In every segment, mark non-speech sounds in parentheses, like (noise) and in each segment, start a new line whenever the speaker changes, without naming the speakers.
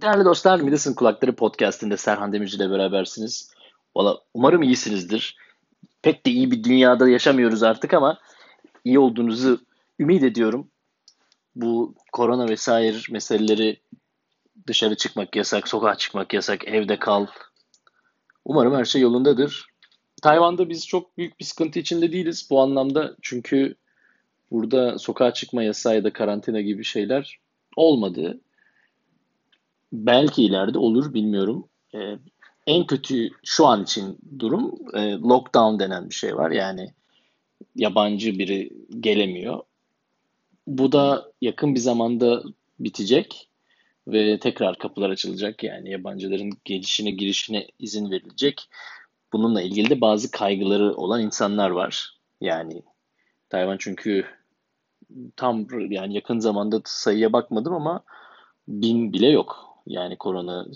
Değerli dostlar, Midas'ın Kulakları Podcast'inde Serhan Demirci ile berabersiniz. Valla umarım iyisinizdir. Pek de iyi bir dünyada yaşamıyoruz artık ama iyi olduğunuzu ümit ediyorum. Bu korona vesaire meseleleri dışarı çıkmak yasak, sokağa çıkmak yasak, evde kal. Umarım her şey yolundadır. Tayvan'da biz çok büyük bir sıkıntı içinde değiliz bu anlamda. Çünkü burada sokağa çıkma yasağı ya da karantina gibi şeyler olmadı. Belki ileride olur bilmiyorum. Ee, en kötü şu an için durum e, lockdown denen bir şey var. Yani yabancı biri gelemiyor. Bu da yakın bir zamanda bitecek ve tekrar kapılar açılacak. Yani yabancıların gelişine girişine izin verilecek. Bununla ilgili de bazı kaygıları olan insanlar var. Yani Tayvan çünkü tam yani yakın zamanda sayıya bakmadım ama bin bile yok. Yani korona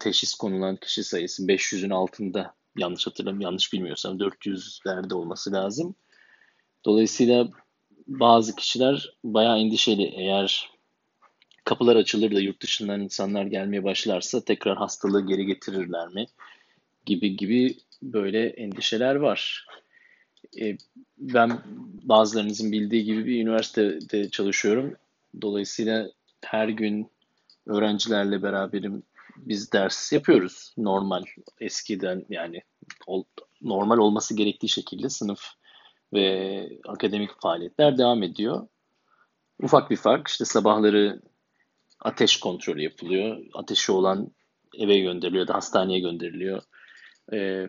teşhis konulan kişi sayısı 500'ün altında yanlış hatırlamıyorum, yanlış bilmiyorsam 400'lerde olması lazım. Dolayısıyla bazı kişiler bayağı endişeli. Eğer kapılar açılır da yurt dışından insanlar gelmeye başlarsa tekrar hastalığı geri getirirler mi? Gibi gibi böyle endişeler var. E, ben bazılarınızın bildiği gibi bir üniversitede çalışıyorum. Dolayısıyla her gün öğrencilerle beraberim. Biz ders yapıyoruz normal eskiden yani normal olması gerektiği şekilde sınıf ve akademik faaliyetler devam ediyor. Ufak bir fark işte sabahları ateş kontrolü yapılıyor. Ateşi olan eve gönderiliyor da hastaneye gönderiliyor. Ee,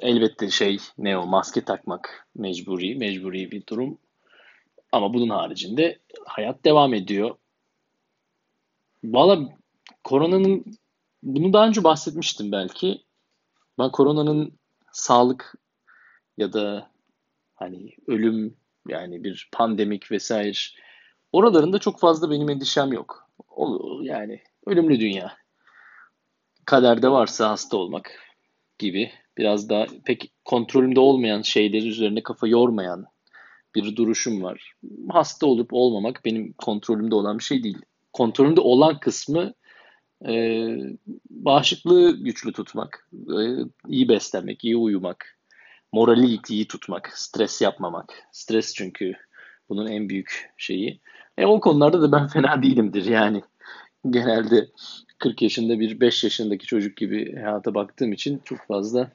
elbette şey ne o maske takmak mecburi, mecburi bir durum. Ama bunun haricinde hayat devam ediyor. Valla koronanın bunu daha önce bahsetmiştim belki. Ben koronanın sağlık ya da hani ölüm yani bir pandemik vesaire oralarında çok fazla benim endişem yok. O, yani ölümlü dünya. Kaderde varsa hasta olmak gibi biraz daha pek kontrolümde olmayan şeyleri üzerine kafa yormayan bir duruşum var. Hasta olup olmamak benim kontrolümde olan bir şey değil kontrolünde olan kısmı e, bağışıklığı güçlü tutmak, e, iyi beslenmek, iyi uyumak, morali iyi tutmak, stres yapmamak. Stres çünkü bunun en büyük şeyi. E, o konularda da ben (laughs) fena değilimdir yani. Genelde 40 yaşında bir 5 yaşındaki çocuk gibi hayata baktığım için çok fazla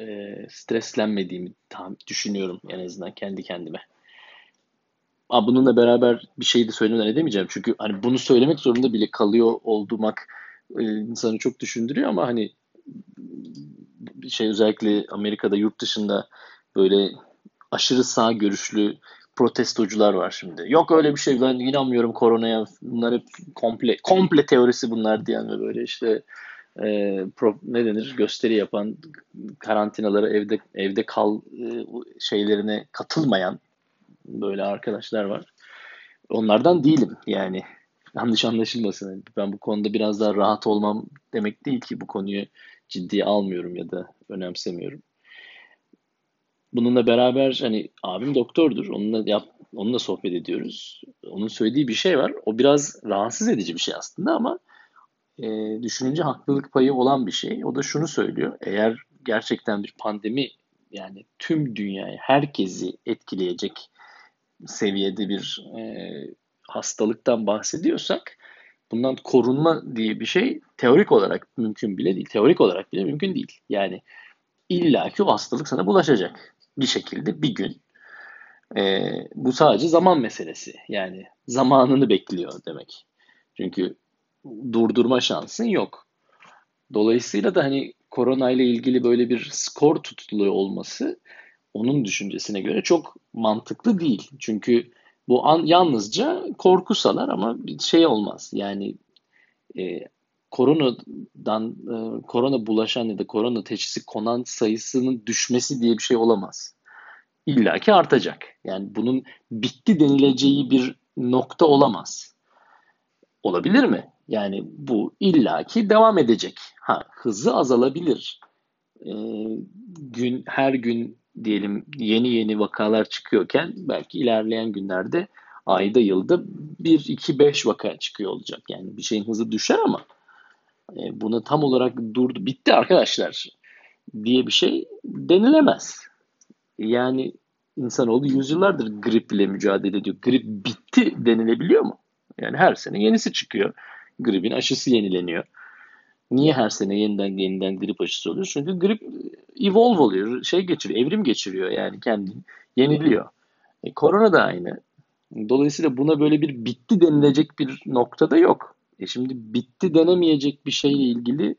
e, streslenmediğimi tam düşünüyorum en azından kendi kendime. Ama bununla beraber bir şey de söylemeden edemeyeceğim. Çünkü hani bunu söylemek zorunda bile kalıyor olmak e, insanı çok düşündürüyor ama hani şey özellikle Amerika'da yurt dışında böyle aşırı sağ görüşlü protestocular var şimdi. Yok öyle bir şey ben inanmıyorum koronaya. Bunlar hep komple komple teorisi bunlar diyen ve böyle işte e, pro, ne denir gösteri yapan karantinalara evde evde kal e, şeylerine katılmayan böyle arkadaşlar var. Onlardan değilim yani. Yanlış anlaşılmasın. Ben bu konuda biraz daha rahat olmam demek değil ki bu konuyu ciddiye almıyorum ya da önemsemiyorum. Bununla beraber hani abim doktordur. Onunla yap, onunla sohbet ediyoruz. Onun söylediği bir şey var. O biraz rahatsız edici bir şey aslında ama e, düşününce haklılık payı olan bir şey. O da şunu söylüyor. Eğer gerçekten bir pandemi yani tüm dünyayı, herkesi etkileyecek seviyede bir e, hastalıktan bahsediyorsak bundan korunma diye bir şey teorik olarak mümkün bile değil. Teorik olarak bile mümkün değil. Yani illaki o hastalık sana bulaşacak bir şekilde bir gün. E, bu sadece zaman meselesi. Yani zamanını bekliyor demek. Çünkü durdurma şansın yok. Dolayısıyla da hani korona ile ilgili böyle bir skor tutuluyor olması onun düşüncesine göre çok mantıklı değil. Çünkü bu an, yalnızca korku salar ama bir şey olmaz. Yani e, koronadan e, korona bulaşan ya da korona teşhisi konan sayısının düşmesi diye bir şey olamaz. İlla ki artacak. Yani bunun bitti denileceği bir nokta olamaz. Olabilir mi? Yani bu illaki devam edecek. Ha hızı azalabilir. Ee, gün her gün diyelim yeni yeni vakalar çıkıyorken belki ilerleyen günlerde ayda yılda 1-2-5 vaka çıkıyor olacak. Yani bir şeyin hızı düşer ama e, buna tam olarak durdu, bitti arkadaşlar diye bir şey denilemez. Yani insanoğlu yüzyıllardır grip ile mücadele ediyor. Grip bitti denilebiliyor mu? Yani her sene yenisi çıkıyor. Gripin aşısı yenileniyor. Niye her sene yeniden yeniden grip aşısı oluyor? Çünkü grip evolve oluyor, şey geçiriyor, evrim geçiriyor yani kendini yeniliyor. E, korona da aynı. Dolayısıyla buna böyle bir bitti denilecek bir noktada yok. E şimdi bitti denemeyecek bir şeyle ilgili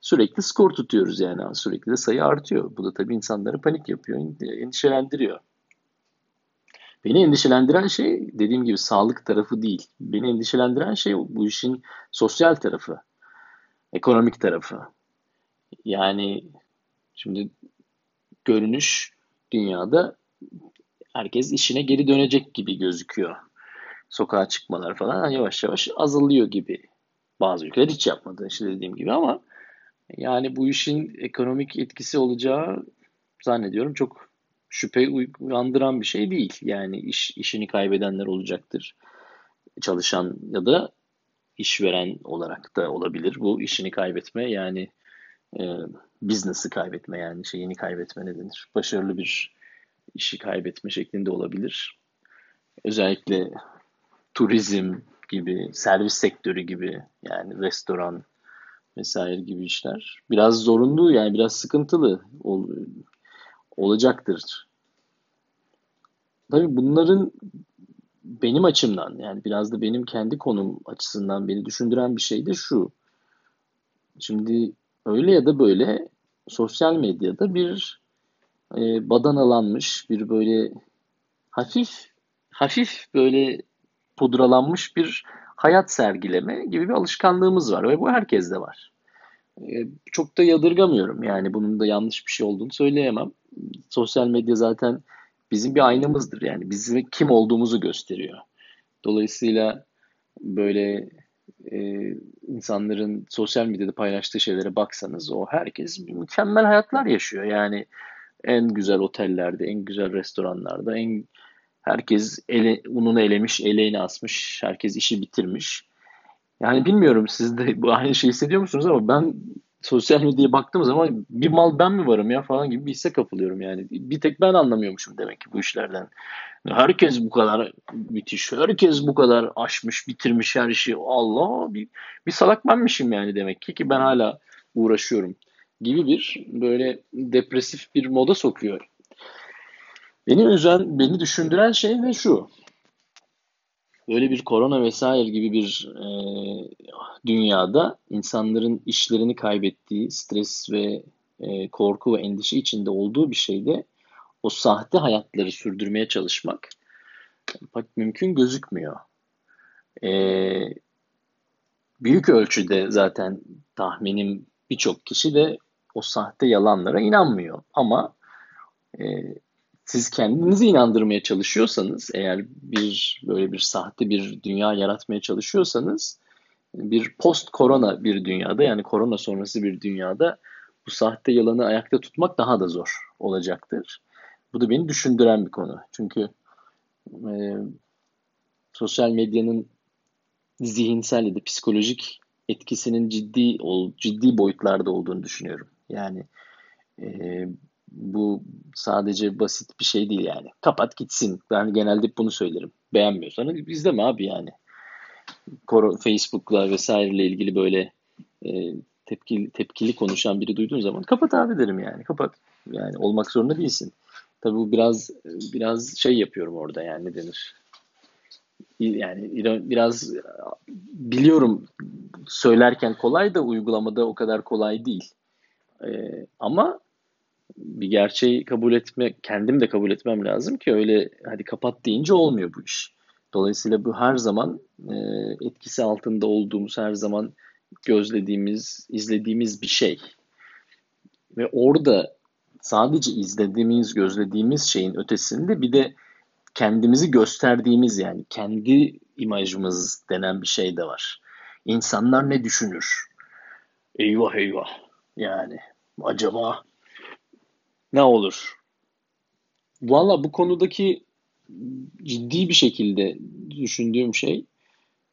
sürekli skor tutuyoruz yani. Sürekli de sayı artıyor. Bu da tabii insanları panik yapıyor, endişelendiriyor. Beni endişelendiren şey dediğim gibi sağlık tarafı değil. Beni endişelendiren şey bu işin sosyal tarafı, ekonomik tarafı. Yani şimdi görünüş dünyada herkes işine geri dönecek gibi gözüküyor. Sokağa çıkmalar falan yavaş yavaş azalıyor gibi. Bazı ülkeler hiç yapmadı işte dediğim gibi ama yani bu işin ekonomik etkisi olacağı zannediyorum çok şüphe uyandıran bir şey değil. Yani iş işini kaybedenler olacaktır. Çalışan ya da işveren olarak da olabilir. Bu işini kaybetme yani e, business'ı kaybetme yani şeyini kaybetme ne denir? Başarılı bir işi kaybetme şeklinde olabilir. Özellikle turizm gibi, servis sektörü gibi yani restoran vesaire gibi işler biraz zorunlu yani biraz sıkıntılı ol, olacaktır. Tabii bunların benim açımdan yani biraz da benim kendi konum açısından beni düşündüren bir şey de şu. Şimdi öyle ya da böyle sosyal medyada bir e, badanalanmış bir böyle hafif hafif böyle pudralanmış bir hayat sergileme gibi bir alışkanlığımız var ve bu herkeste var. E, çok da yadırgamıyorum yani bunun da yanlış bir şey olduğunu söyleyemem. Sosyal medya zaten bizim bir aynamızdır yani bizim kim olduğumuzu gösteriyor. Dolayısıyla böyle e, insanların sosyal medyada paylaştığı şeylere baksanız o herkes mükemmel hayatlar yaşıyor. Yani en güzel otellerde, en güzel restoranlarda, en herkes ele, ununu elemiş, eleğini asmış, herkes işi bitirmiş. Yani bilmiyorum siz de bu aynı şeyi hissediyor musunuz ama ben sosyal medyaya baktığım zaman bir mal ben mi varım ya falan gibi bir hisse kapılıyorum yani. Bir tek ben anlamıyormuşum demek ki bu işlerden. Herkes bu kadar müthiş, herkes bu kadar aşmış, bitirmiş her şeyi. Allah bir, bir salak benmişim yani demek ki ki ben hala uğraşıyorum gibi bir böyle depresif bir moda sokuyor. Beni üzen, beni düşündüren şey de şu. Böyle bir korona vesaire gibi bir e, dünyada insanların işlerini kaybettiği, stres ve e, korku ve endişe içinde olduğu bir şeyde o sahte hayatları sürdürmeye çalışmak bak mümkün gözükmüyor. E, büyük ölçüde zaten tahminim birçok kişi de o sahte yalanlara inanmıyor. Ama e, siz kendinizi inandırmaya çalışıyorsanız, eğer bir böyle bir sahte bir dünya yaratmaya çalışıyorsanız, bir post korona bir dünyada yani korona sonrası bir dünyada bu sahte yalanı ayakta tutmak daha da zor olacaktır. Bu da beni düşündüren bir konu. Çünkü e, sosyal medyanın zihinsel ya da psikolojik etkisinin ciddi ciddi boyutlarda olduğunu düşünüyorum. Yani e, bu sadece basit bir şey değil yani. Kapat gitsin. Ben genelde bunu söylerim. Beğenmiyorsan izleme abi yani. Facebook'la vesaireyle ilgili böyle e, tepkili, tepkili konuşan biri duyduğun zaman kapat abi derim yani. Kapat. Yani olmak zorunda değilsin. Tabii bu biraz biraz şey yapıyorum orada yani ne denir? Yani biraz biliyorum söylerken kolay da uygulamada o kadar kolay değil. Ee, ama bir gerçeği kabul etme, kendim de kabul etmem lazım ki öyle hadi kapat deyince olmuyor bu iş. Dolayısıyla bu her zaman e, etkisi altında olduğumuz, her zaman gözlediğimiz, izlediğimiz bir şey. Ve orada sadece izlediğimiz, gözlediğimiz şeyin ötesinde bir de kendimizi gösterdiğimiz yani kendi imajımız denen bir şey de var. İnsanlar ne düşünür? Eyvah eyvah. Yani acaba ne olur? Valla bu konudaki ciddi bir şekilde düşündüğüm şey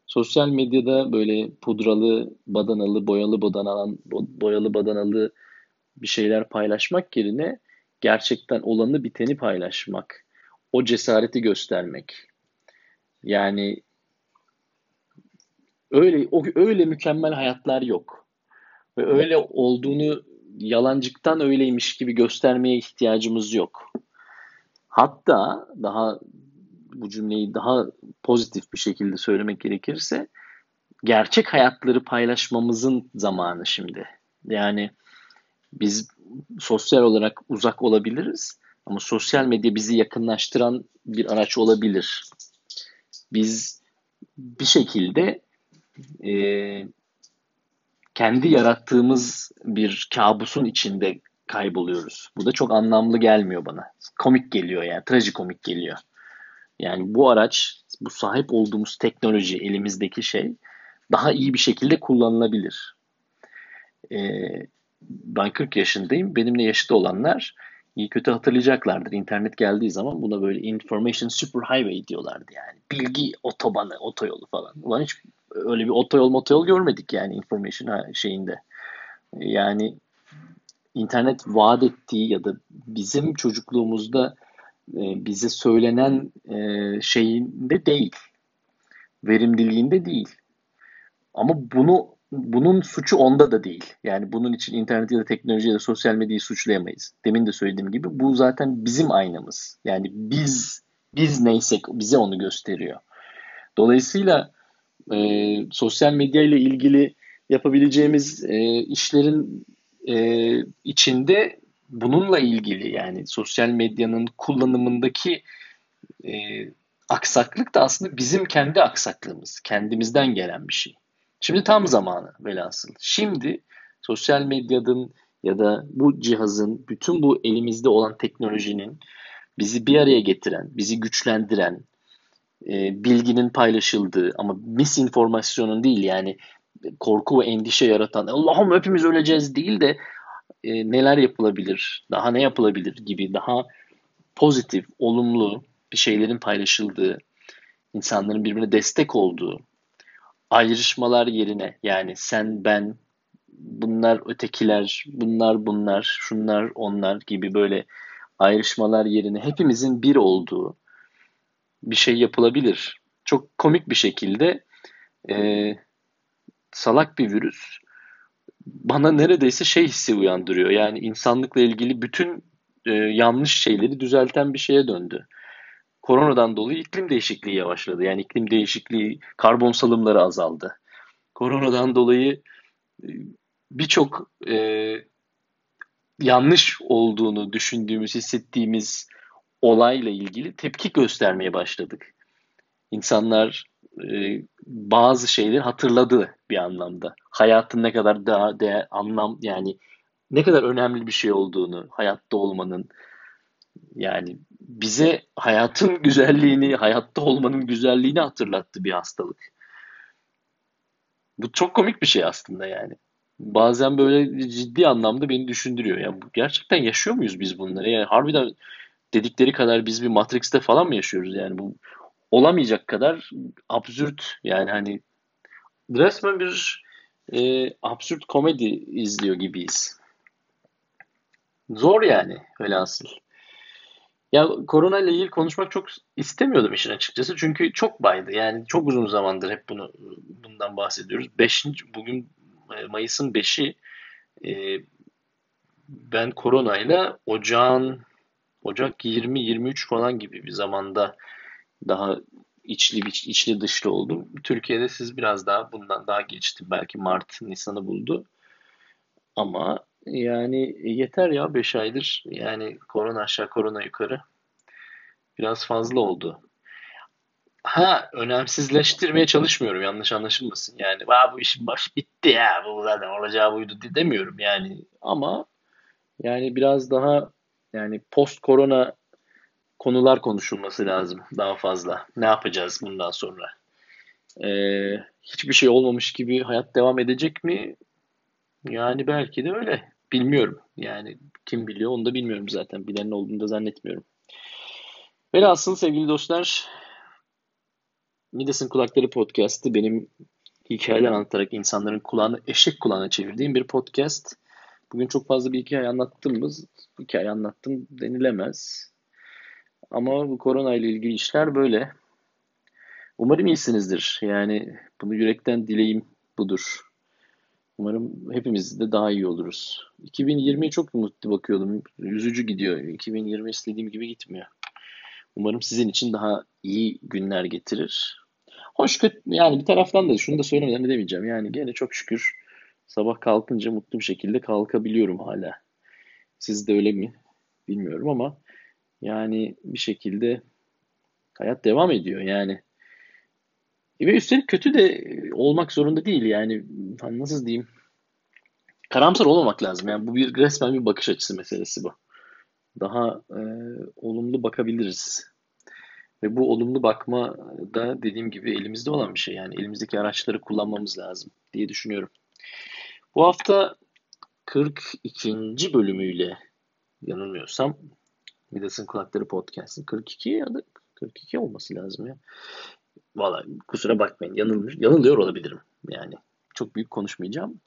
sosyal medyada böyle pudralı, badanalı, boyalı badanalı, boyalı badanalı bir şeyler paylaşmak yerine gerçekten olanı biteni paylaşmak. O cesareti göstermek. Yani öyle o öyle mükemmel hayatlar yok. Ve öyle olduğunu yalancıktan öyleymiş gibi göstermeye ihtiyacımız yok. Hatta daha bu cümleyi daha pozitif bir şekilde söylemek gerekirse gerçek hayatları paylaşmamızın zamanı şimdi. Yani biz sosyal olarak uzak olabiliriz ama sosyal medya bizi yakınlaştıran bir araç olabilir. Biz bir şekilde e, kendi yarattığımız bir kabusun içinde kayboluyoruz. Bu da çok anlamlı gelmiyor bana. Komik geliyor yani, trajikomik geliyor. Yani bu araç, bu sahip olduğumuz teknoloji, elimizdeki şey daha iyi bir şekilde kullanılabilir. Ee, ben 40 yaşındayım. Benimle yaşıt olanlar iyi kötü hatırlayacaklardır. İnternet geldiği zaman buna böyle information superhighway diyorlardı yani. Bilgi otobanı, otoyolu falan. Ulan hiç öyle bir otoyol motoyol görmedik yani information şeyinde. Yani internet vaat ettiği ya da bizim çocukluğumuzda e, bize söylenen e, şeyinde değil. Verimliliğinde değil. Ama bunu bunun suçu onda da değil. Yani bunun için internet ya da teknoloji ya da sosyal medyayı suçlayamayız. Demin de söylediğim gibi bu zaten bizim aynamız. Yani biz biz neysek bize onu gösteriyor. Dolayısıyla e, sosyal medya ile ilgili yapabileceğimiz e, işlerin e, içinde bununla ilgili yani sosyal medyanın kullanımındaki e, aksaklık da aslında bizim kendi aksaklığımız, kendimizden gelen bir şey. Şimdi tam zamanı velhasıl. Şimdi sosyal medyanın ya da bu cihazın, bütün bu elimizde olan teknolojinin bizi bir araya getiren, bizi güçlendiren, e, bilginin paylaşıldığı ama misinformasyonun değil yani korku ve endişe yaratan Allah'ım hepimiz öleceğiz değil de e, neler yapılabilir, daha ne yapılabilir gibi daha pozitif, olumlu bir şeylerin paylaşıldığı, insanların birbirine destek olduğu, ayrışmalar yerine yani sen ben bunlar ötekiler bunlar bunlar şunlar onlar gibi böyle ayrışmalar yerine hepimizin bir olduğu bir şey yapılabilir. Çok komik bir şekilde e, salak bir virüs bana neredeyse şey hissi uyandırıyor. Yani insanlıkla ilgili bütün e, yanlış şeyleri düzelten bir şeye döndü koronadan dolayı iklim değişikliği yavaşladı. Yani iklim değişikliği, karbon salımları azaldı. Koronadan dolayı e, birçok e, yanlış olduğunu düşündüğümüz, hissettiğimiz olayla ilgili tepki göstermeye başladık. İnsanlar e, bazı şeyleri hatırladı bir anlamda. Hayatın ne kadar daha değer, anlam yani ne kadar önemli bir şey olduğunu, hayatta olmanın, yani bize hayatın (laughs) güzelliğini, hayatta olmanın güzelliğini hatırlattı bir hastalık. Bu çok komik bir şey aslında yani. Bazen böyle ciddi anlamda beni düşündürüyor. Yani gerçekten yaşıyor muyuz biz bunları? Yani harbiden dedikleri kadar biz bir Matrix'te falan mı yaşıyoruz? Yani bu olamayacak kadar absürt. Yani hani resmen bir e, absürt komedi izliyor gibiyiz. Zor yani öyle asıl. Ya korona ile ilgili konuşmak çok istemiyordum işin açıkçası. Çünkü çok baydı. Yani çok uzun zamandır hep bunu bundan bahsediyoruz. Beşinci, bugün e, Mayıs'ın 5'i e, ben koronayla ocağın Ocak 20-23 falan gibi bir zamanda daha içli içli dışlı oldum. Türkiye'de siz biraz daha bundan daha geçti. Belki Mart, Nisan'ı buldu. Ama yani yeter ya 5 aydır. Yani korona aşağı korona yukarı. Biraz fazla oldu. Ha önemsizleştirmeye çalışmıyorum yanlış anlaşılmasın. Yani bu iş baş bitti ya bu zaten olacağı buydu demiyorum yani. Ama yani biraz daha yani post korona konular konuşulması lazım daha fazla. Ne yapacağız bundan sonra? Ee, hiçbir şey olmamış gibi hayat devam edecek mi? Yani belki de öyle. Bilmiyorum. Yani kim biliyor onu da bilmiyorum zaten. Bilenin olduğunu da zannetmiyorum. Velhasıl sevgili dostlar, Midas'ın Kulakları Podcast'ı benim hikayeler anlatarak insanların kulağını eşek kulağına çevirdiğim bir podcast. Bugün çok fazla bir hikaye anlattım mı? Hikaye anlattım denilemez. Ama bu korona ile ilgili işler böyle. Umarım iyisinizdir. Yani bunu yürekten dileğim budur. Umarım hepimiz de daha iyi oluruz. 2020'ye çok umutlu bakıyordum. Yüzücü gidiyor. 2020 istediğim gibi gitmiyor. Umarım sizin için daha iyi günler getirir. Hoş kötü yani bir taraftan da şunu da söylemeden edemeyeceğim. Yani gene çok şükür sabah kalkınca mutlu bir şekilde kalkabiliyorum hala. Siz de öyle mi? Bilmiyorum ama yani bir şekilde hayat devam ediyor yani. Ve üstelik kötü de olmak zorunda değil yani hani nasıl diyeyim karamsar olmamak lazım yani bu bir resmen bir bakış açısı meselesi bu. Daha e, olumlu bakabiliriz. Ve bu olumlu bakma da dediğim gibi elimizde olan bir şey yani elimizdeki araçları kullanmamız lazım diye düşünüyorum. Bu hafta 42. bölümüyle yanılmıyorsam Midas'ın Kulakları Podcast'ın 42 ya da 42 olması lazım ya. Valla kusura bakmayın yanılmış, yanılıyor olabilirim yani. Çok büyük konuşmayacağım.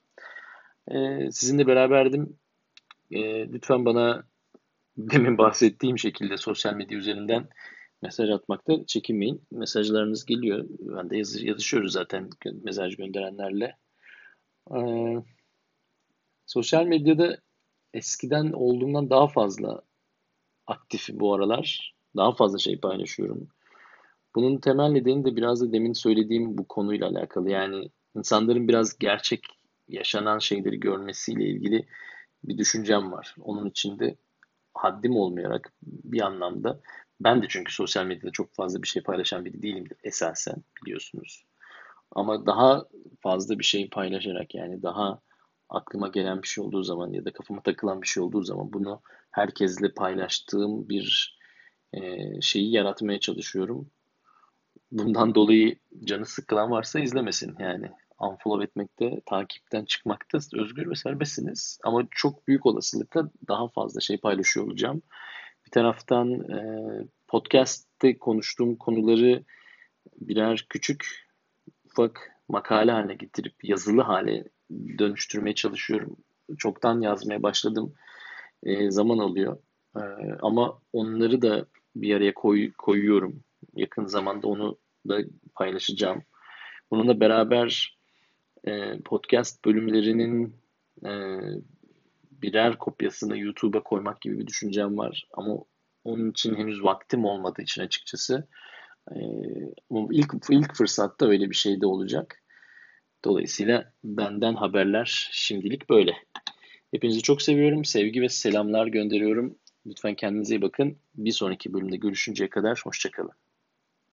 Ee, sizinle beraberdim. Ee, lütfen bana demin bahsettiğim şekilde sosyal medya üzerinden mesaj atmakta çekinmeyin. Mesajlarınız geliyor. Ben de yazı, yazışıyoruz zaten mesaj gönderenlerle. Ee, sosyal medyada eskiden olduğumdan daha fazla aktif bu aralar. Daha fazla şey paylaşıyorum. Bunun temel nedeni de biraz da demin söylediğim bu konuyla alakalı. Yani insanların biraz gerçek yaşanan şeyleri görmesiyle ilgili bir düşüncem var. Onun içinde haddim olmayarak bir anlamda ben de çünkü sosyal medyada çok fazla bir şey paylaşan biri değilimdir esasen biliyorsunuz. Ama daha fazla bir şey paylaşarak yani daha aklıma gelen bir şey olduğu zaman ya da kafama takılan bir şey olduğu zaman bunu herkesle paylaştığım bir şeyi yaratmaya çalışıyorum. Bundan dolayı canı sıkılan varsa izlemesin yani. Unfollow etmekte, takipten çıkmakta özgür ve serbestsiniz. Ama çok büyük olasılıkla daha fazla şey paylaşıyor olacağım. Bir taraftan e, podcast'te konuştuğum konuları birer küçük ufak makale haline getirip yazılı hale dönüştürmeye çalışıyorum. Çoktan yazmaya başladım. E, zaman alıyor. E, ama onları da bir araya koy, koyuyorum. Yakın zamanda onu da paylaşacağım. Bununla beraber e, podcast bölümlerinin e, birer kopyasını YouTube'a koymak gibi bir düşüncem var. Ama onun için henüz vaktim olmadığı için açıkçası. E, ilk, ilk fırsatta öyle bir şey de olacak. Dolayısıyla benden haberler şimdilik böyle. Hepinizi çok seviyorum. Sevgi ve selamlar gönderiyorum. Lütfen kendinize iyi bakın. Bir sonraki bölümde görüşünceye kadar hoşçakalın.